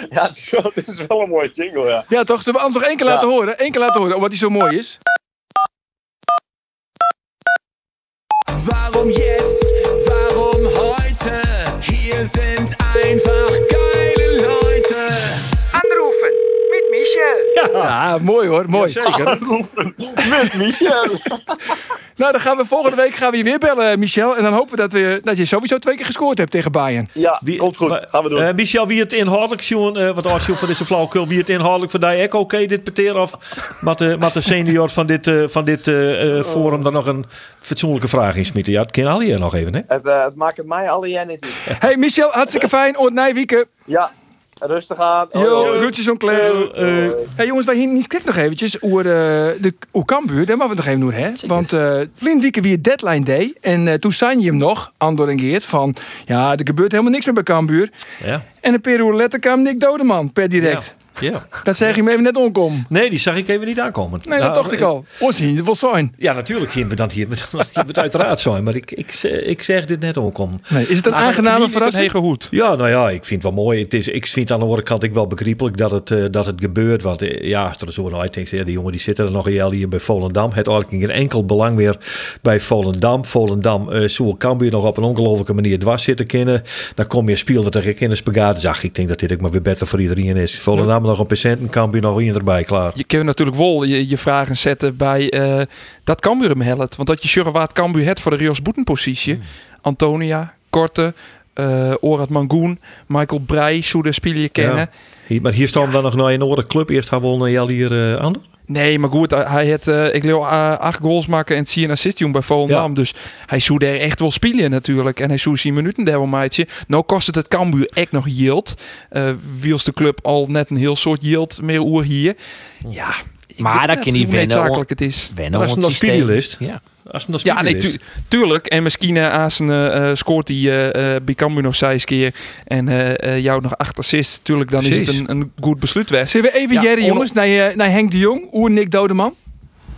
Ja, het is, wel, het is wel een mooie jingle, ja. Ja, toch? Zullen we anders nog één keer Ja. laten horen? Eén keer laten horen, omdat hij zo mooi is. Warum jetzt? Warum heute? Hier sind einfach geile Leute. Michel. Ja, mooi hoor, mooi. Zeker. Met Michel. Nou, dan gaan we volgende week gaan we je weer bellen, Michel. En dan hopen we dat, we, dat je sowieso twee keer gescoord hebt tegen Bayern. Ja, Wie- komt goed. Gaan we doen. eh, Michel, wie het inhoudelijk, Sjoen, eh, wat als je van deze flauwekul, wie het inhoudelijk voor die ook oké dit peteren? Of met de, met de senior van dit, eh, van dit forum dan nog een fatsoenlijke vraag insmieten? Ja, het kan al hier nog even, hè? het, eh, het maakt het mij jij niet. Hey Michel, hartstikke fijn. Oort Nijwieken. Ja, rustig aan. Yo, Hoi. groetjes om Claire. Eh, Hey jongens, wij hier niet kijk nog eventjes over uh, de hoe Cambuur. Daar moeten we nog even doen, hè? Want uh, vliegen wieken weer deadline day. En uh, toen zei je hem nog, Andor en Geert, van... Ja, er gebeurt helemaal niks meer bij Cambuur. ja. En een uur later kwam Nick Dodeman per direct. ja. Dat zeg je me even net onkom. Nee, die zag ik even niet aankomen. Nee, dat Nou, dacht ik al. Onzien, dat wil zijn. Ja, natuurlijk gingen we dan hier, hier het uiteraard zijn. Maar ik, ik, ik zeg dit net onkom. Nee, is het een Maar aangename verrassing? hoed. Ja, nou ja, ik vind het wel mooi. Het is, ik vind aan de andere kant ik wel begrijpelijk dat het, eh, dat het gebeurt. Want eh, ja, als er zo naar uitdenkt, ja, die jongen die zitten er nog een hier bij Volendam. Het eigenlijk geen enkel belang meer bij Volendam. Volendam uh, zo kan je nog op een ongelofelijke manier dwars zitten kennen. Dan kom je speel wat tegen kennisbegaat. Zag ik denk dat dit ook maar weer beter voor iedereen is. Volendam nog een patiënten kan je nog één erbij klaar. Je kunt natuurlijk wel je, je vragen zetten bij eh, dat Cambuur hem helpt. Want dat je sure wat Cambuur het voor de Rios Boetenpositie. Hmm. Antonia, Korte, eh Orad Mangoen, Michael Breij, Soede spelen je kennen. Ja. Maar hier staan dan nog naar een andere club. Eerst hebben we al hier uh, aan. Nee, maar goed, hij had, uh, ik wil uh, acht goals maken en zie een assist doen bij Volendam. Ja. Dus hij zou daar echt wel spelen natuurlijk. En hij zou zien minuten daar wel maatje. Nou kost het het Cambuur echt nog yield. Uh, wiels de club al net een heel soort yield meer oer hier. Ja, maar dat kan niet wennen. zakelijk het is. Wennen als een speelist. Ja. Als een ja, nee, tu tuurlijk. En misschien uh, als een, uh, scoort hij uh, nog zes keer en jou nog acht assists. Tuurlijk, dan Precies. is het een, een goed besluit weg. Zullen we even ja, Jerry, jongens, naar, naar Henk de Jong, oer Nick Dodeman?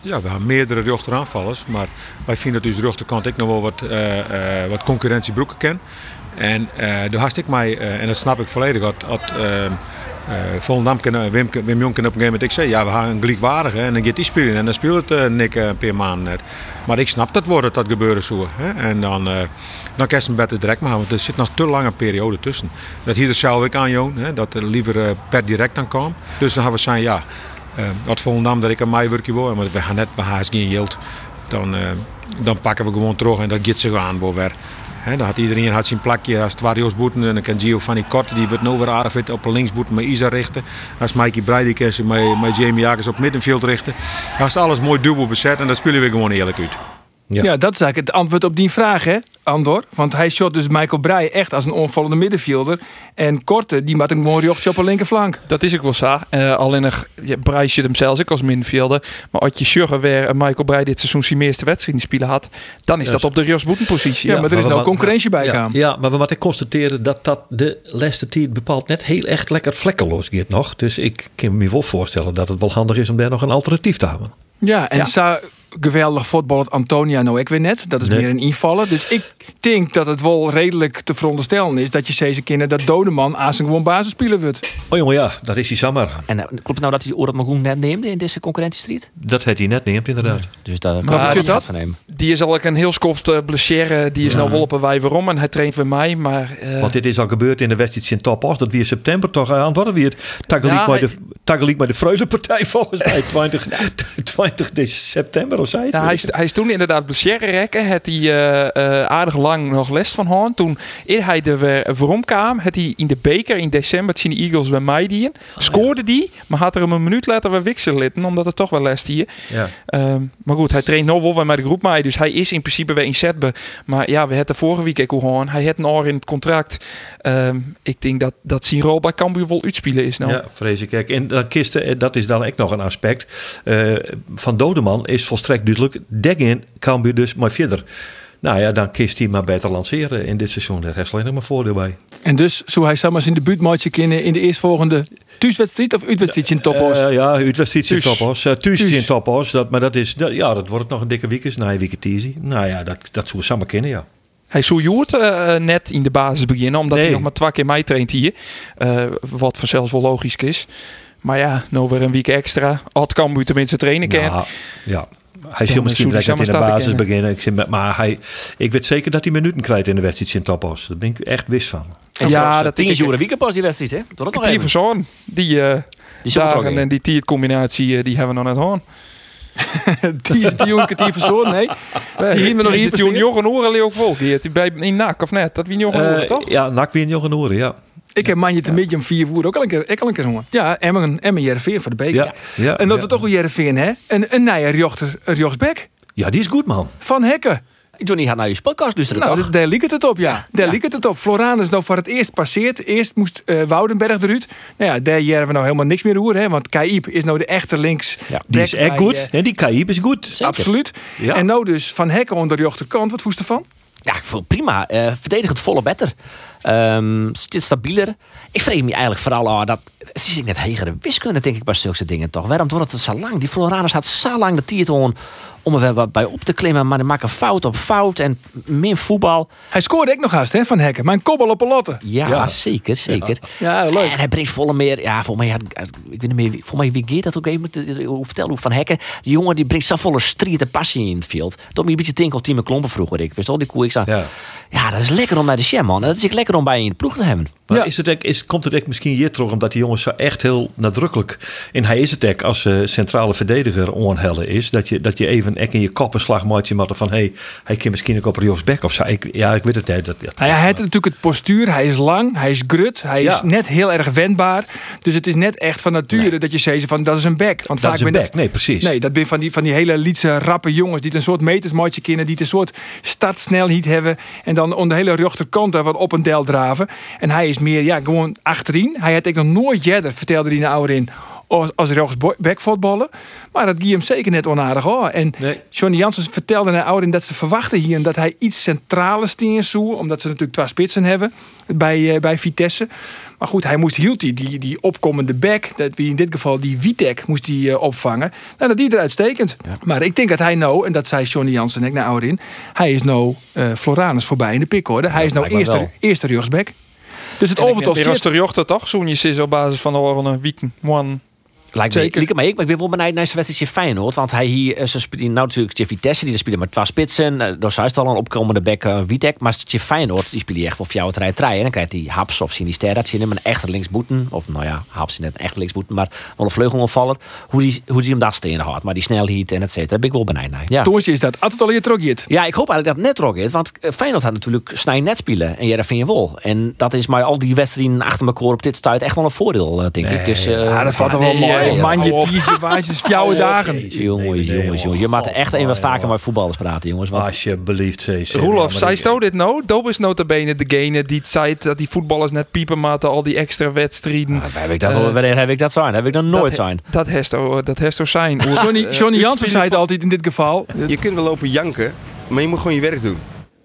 Ja, we hebben meerdere rechteraanvallers, maar wij vinden dat dus de rechterkant ik nog wel wat, wat concurrentiebroeken ken. En daar had ik mij, en dat snap ik volledig, dat, dat uh, Volendam kan, Wim, Wim Jong op een gegeven moment ik zei, ja, we gaan een gelijkwaardige en dan gaat die spelen en dan speelt het uh, Nick uh, per maand net. Maar ik snap dat wordt dat gebeuren zo. Hè? En dan, uh, dan kan hem beter direct maken, want er zit nog te lange periode tussen. Dat hier de zou ik aan Joon, dat er liever per direct aan kwam. Dus dan hebben we zijn, ja, wat Volendam dat ik aan mij wil, maar we gaan net bij haast geen yield. Dan, dan pakken we gewoon terug en dat gaat ze aan boven. He, had iedereen had zijn plakje als Twarios boeten en dan kan Giovanni Kort die wordt nou weer fit op linksboeten met Isa richten. Als Mikey Breidi kan ze met, Jamie Jagers op middenveld richten. Is alles mooi dubbel bezet en dat spelen we gewoon eerlijk uit. Ja. Ja. dat is eigenlijk het antwoord op die vraag, hè, Andor. Want hij shot dus Michael Breij echt als een onvallende middenvelder. En Korte, die maakt een gewoon jochtje op een linkerflank. Dat is ook wel zo. Eh, alleen nog, ja, Bryce zit hem zelfs ook als middenvelder. Maar als je Sjugger weer eh, Michael Breij dit seizoen zijn meeste wedstrijden spelen had, dan is dat op de Jos positie. Ja, maar er is nou concurrentie bij, ja, maar we moeten constateren dat dat de laatste tijd bepaald net heel echt lekker vlekkeloos gaat nog. Dus ik kan me wel voorstellen dat het wel handig is om daar nog een alternatief te hebben. Ja, en Ja. Geweldig voetballend Antonia nou ik weer net. Dat is Nee. meer een invallen. Dus ik denk dat het wel redelijk te veronderstellen is dat je deze kinderen dat Dodeman aan zijn gewoon basisspeler wordt. Oh jongen, ja, dat is hij samar. En eh, klopt het nou dat hij Orat Magoen net neemt in deze concurrentiestrijd? Dat had hij net neemt, inderdaad. Dus daar Maar hij dat? van. Die is al een heel skoft uh, blessure. Die is nou wel op een wij waarom. En hij traint bij mij. Maar eh, Want dit is al gebeurd in de wedstrijd in Topos. Dat weer september toch aan het worden. Weer taggeliek Ja, bij hij- de taggeliek bij de Freudenpartij volgens mij 20, 20 december of. Ja, hij, is, hij is toen inderdaad blessure rekken. Had hij eh, aardig lang nog les van gehad. Toen hij er weer waarom kwam, had hij in de beker in december zien de Eagles bij mij die Scoorde die, maar had er hem een minuut later weer wiksel litten, omdat het toch wel les hier. Ja. Ehm, maar goed, hij traint nog wel met de groep mij, dus hij is in principe weer inzetbaar. Maar ja, we hadden vorige week ook gewoon. Hij had een oor in het contract. Ehm, ik denk dat dat zijn rol bij Cambuur wel uitspelen is nou. Ja, vrees ik. Kijk, en dan kisten, eh, dat is dan ook nog een aspect. van Dodeman is volstrekt duidelijk. Degin kan je dus maar verder. Nou ja, dan kist hij maar beter lanceren in dit seizoen. Daar is alleen nog maar voordeel bij. En dus zou hij samen in de buurtmatje kunnen in de eerstvolgende thuiswedstrijd of uitwedstrijd in Topos? Eh, ja, uitwedstrijd in. Topos. Uh, thuis Thuis. in Topos. Dat, maar dat is, dat, ja, dat wordt nog een dikke week. Na een week easy. Nou ja, dat, dat zou samen kennen, ja. Hij zou Joert net in de basis beginnen, omdat Nee. hij nog maar twee keer mij traint hier. Eh, wat vanzelfs wel logisch is. Maar ja, nou weer een week extra. Had Cambuur tenminste trainen kan. Ja, ja. Hij zal misschien direct in de basis beginnen. Ik, zeg, maar hij, ik weet zeker dat hij minuten krijgt in de wedstrijd in Topos. Daar ben ik echt wist van. ja, dat Tien denk is. Jure Wiekenpas die wedstrijd, hè? Dat nog Die even. van die, eh Die dagen en die tiert combinatie, eh, die hebben we nog net hoorn. Die is die jongen die verzoon, nee. Die hier we nog hier die Jochen Oren ook vol. Die die bij in nak of net? Dat wie Jochen Oren Eh, toch? ja, nak weer in Jochen Oren, ja. Ik heb manje te midden om vier uur ook al een keer, ik al een keer jongen. Ja, Emmen, Emmen Jereveen voor de beker. Ja, ja, en dat ja. we toch wel Jereveen, hè? Een, een nieuwe jochter, een Ja, die is goed, man. van Hekken. Johnny gaat naar je podcast luisteren, Nou, toch? daar liep het op, ja. Daar liep het op. Floranus is nou voor het eerst passeerd. Eerst moest eh, Woudenberg eruit. Nou ja, daar jaren we nou helemaal niks meer roer, hè? Want Kaip is nou de echte links. Ja, Die is echt goed. En die Kaib is goed. Zeker. Absoluut. Ja. En nou dus van Hekken onder de rechterkant. Wat voest ervan? Ja, ik vond het prima. Eh verdedigend volle better. Ehm zit stabieler. Ik vrees me eigenlijk vooral aan dat... Het is net hegere wiskunde, denk ik, bij zulke dingen toch. Waarom wordt het zo lang? Die Floranus had zo lang de tiert om, om er wel wat bij op te klimmen. Maar die maken fout op fout en min voetbal. Hij scoorde ik nog haast, hè, van Hekken. Mijn kobbel op een lotte. Ja, Ja. zeker, zeker. Ja, leuk. En hij brengt volle meer. Ja, volgens mij, had, ik weet niet meer, wie- volgens mij wie Geert dat ook even hoe vertelde hoe van Hekken. Die jongen die brengt zo volle strijd en passie in het veld. Toen me een beetje tinkel Team Klompen vroeger. Ik wist al die koe. Ik zei, Ja. ja. dat is lekker om naar de Sham, man. En dat is ook lekker om bij je in de ploeg te hebben. Maar Ja. is het is, komt het ook misschien hier terug omdat die jongens zo echt heel nadrukkelijk. En hij is het ook als eh, centrale verdediger onhellen is. Dat je, dat je even ek in je koppenslag maakt je maakt van hey, hij kan misschien ook op Rios Beck of zo. Ik, ja, ik weet het niet. Dat, dat- Nou ja, hij heeft natuurlijk het postuur. Hij is lang, hij is grut, hij Ja. is net heel erg wendbaar. Dus het is net echt van nature dat je zegt van dat is een back. Want dat vaak is een ben back. Nee, precies. Nee, dat ben van die, van die hele lietse, rappe jongens die een soort metersmatje kennen, die een soort startsnelheid hebben en dan onder de hele rechterkant daar wat op en del draven. En hij is meer, ja, gewoon achterin. Hij had ik nog nooit jeder, vertelde hij nou in, als, als rechtsback voetballen. Maar dat ging hem zeker net onaardig hoor. En Nee. Johnny Jansen vertelde naar Ouderin dat ze verwachten hier dat hij iets centraler steen zou, omdat ze natuurlijk twee spitsen hebben bij, eh, bij Vitesse. Maar goed, hij moest hield die, die, die opkomende back, dat wie in dit geval die Witek moest die eh, opvangen. Nou, dat die er uitstekend. Maar ik denk dat hij nou, en dat zei Johnny Jansen ook naar Ouderin, hij is nou eh Floranus voorbij in de pickorde. Hij is nou eerste, eerste rechtsback. Dus het ik overtal de jochter toch? Zo'n je is op basis van de oren week one. Lijkt me, Zeker. lijkt me ik, maar ik ben wel benieuwd naar zijn wedstrijd Feyenoord. Want hij hier, eh, ze spelen nou natuurlijk tegen Vitesse, die spelen met twee spitsen. Eh, Door Zuid al een opkomende bek uh, Witek. Maar tegen Feyenoord, die spelen echt wel voor jou het rij trein. En dan krijgt hij Haps of Sinister, dat zien hem een echte linksboeten. Of nou ja, Haps is net een echte linksboeten, maar wel een vleugelopvaller. Hoe die, hoe die hem daar steen had. Maar die snelheid en et cetera, daar ben ik wel benieuwd naar. Ja. Is dat altijd al je trokje. Ja, ik hoop eigenlijk dat het net rok is. Want eh, Feyenoord had natuurlijk snij net spelen. En jij vind je wel. En dat is maar al die wedstrijden achter elkaar op dit stuit echt wel een voordeel, eh, denk ik. Dus, eh, Ja, dat valt toch wel Nee, mooi. Nee, man, je waasjes, fjouwe dagen. Jongens, jongens, jongens. Je mag er echt een wat vaker met voetballers praten, jongens. Want Alsjeblieft, CC. Roelof, zei maar je dit nou? Dob is notabene degene die zei dat die voetballers net piepen maten, al die extra wedstrijden. waar heb ik dat, Eh, al- wanneer heb ik dat zijn? Heb ik dat nooit zijn? Dat hesto, dat hesto zijn. Johnny, eh, Johnny Jansen zei het altijd in dit geval. Je kunt wel lopen janken, maar je moet gewoon je werk doen.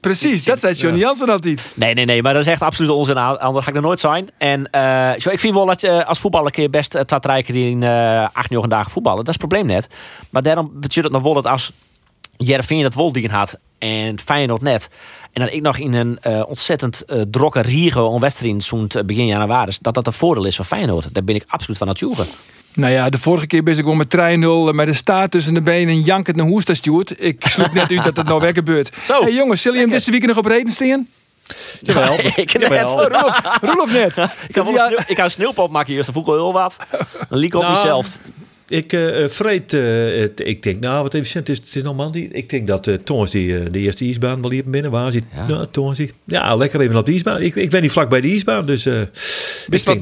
Precies, dat zei Johnny Jansen altijd. Nee, nee, nee, maar dat is echt absoluut onzin. aan. Anders ga ik er nooit zijn. En eh, zo, ik vind wel dat je eh, als voetballer kun je best uh, twee rijken die in eh acht, negen dagen voetballen. Dat is het probleem net. Maar daarom betekent het nog wel dat als Jervin dat Woldingen had en Feyenoord net. En dat ik nog in een eh, ontzettend eh drokke riege om wedstrijd zo'n begin januari. Dat dat een voordeel is van Feyenoord. Daar ben ik absoluut van aan het joegen. Nou ja, de vorige keer ben ik gewoon met 3-0 met de staart tussen de benen en jankend naar Hoesta stuurt. Ik sloeg net uit dat het nou weer gebeurt. Zo. Hey jongens, zullen je hem deze week nog op reden staan? Jawel. ik net. Oh, Roelof, Roelof net. Ik wel een sneeuw- ik een sneeuwpop maken eerst. Dan voel ik al heel wat. Dan liek op Nou, mezelf. Ik uh, vreet, uh, het, ik denk, nou wat even het is, het is normaal die. Ik denk dat uh, Thomas die uh, de eerste ijsbaan wel hier binnen waar zit. Ja. Nou, die, ja, lekker even op de ijsbaan. Ik, ik ben niet vlak bij de ijsbaan, dus. Uh, Wist wat?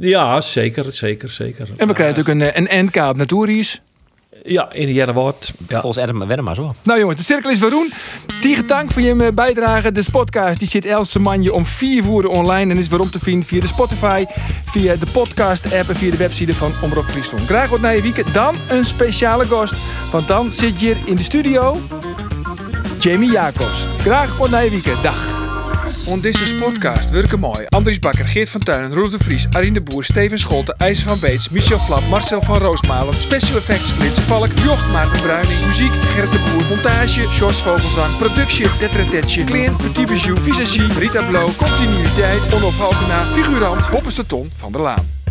Ja, zeker, zeker, zeker. En we krijgen natuurlijk een, een NK op Natuuris. Ja, in de Jennewort. Ja. Volgens Adam Wennem maar zo. Nou jongens, de cirkel is Waroen. Tegen dank voor je bijdrage. De podcast die zit elke manje om vier voeren online. En is waarom te vinden via de Spotify, via de podcast app en via de website van Omroep Friesland. Graag wat na je weekend. Dan een speciale gast. Want dan zit je hier in de studio Jamie Jacobs. Graag wat na je weekend. Dag. On podcast werken mooi. Andries Bakker, Geert van Tuinen, Roels de Vries, Arine de Boer, Steven Scholte, IJzer van Beets, Michel Flap, Marcel van Roosmalen, Special Effects, Flitse Valk, Jocht Maarten Bruining, Muziek, Gerrit de Boer, Montage, Sjors Vogelsang, Productie, Detretetje, Klein, Petit Bijou, Visagie, Rita Blow, Continuïteit, Onophoudena, Figurant, Bob de Ton van der Laan.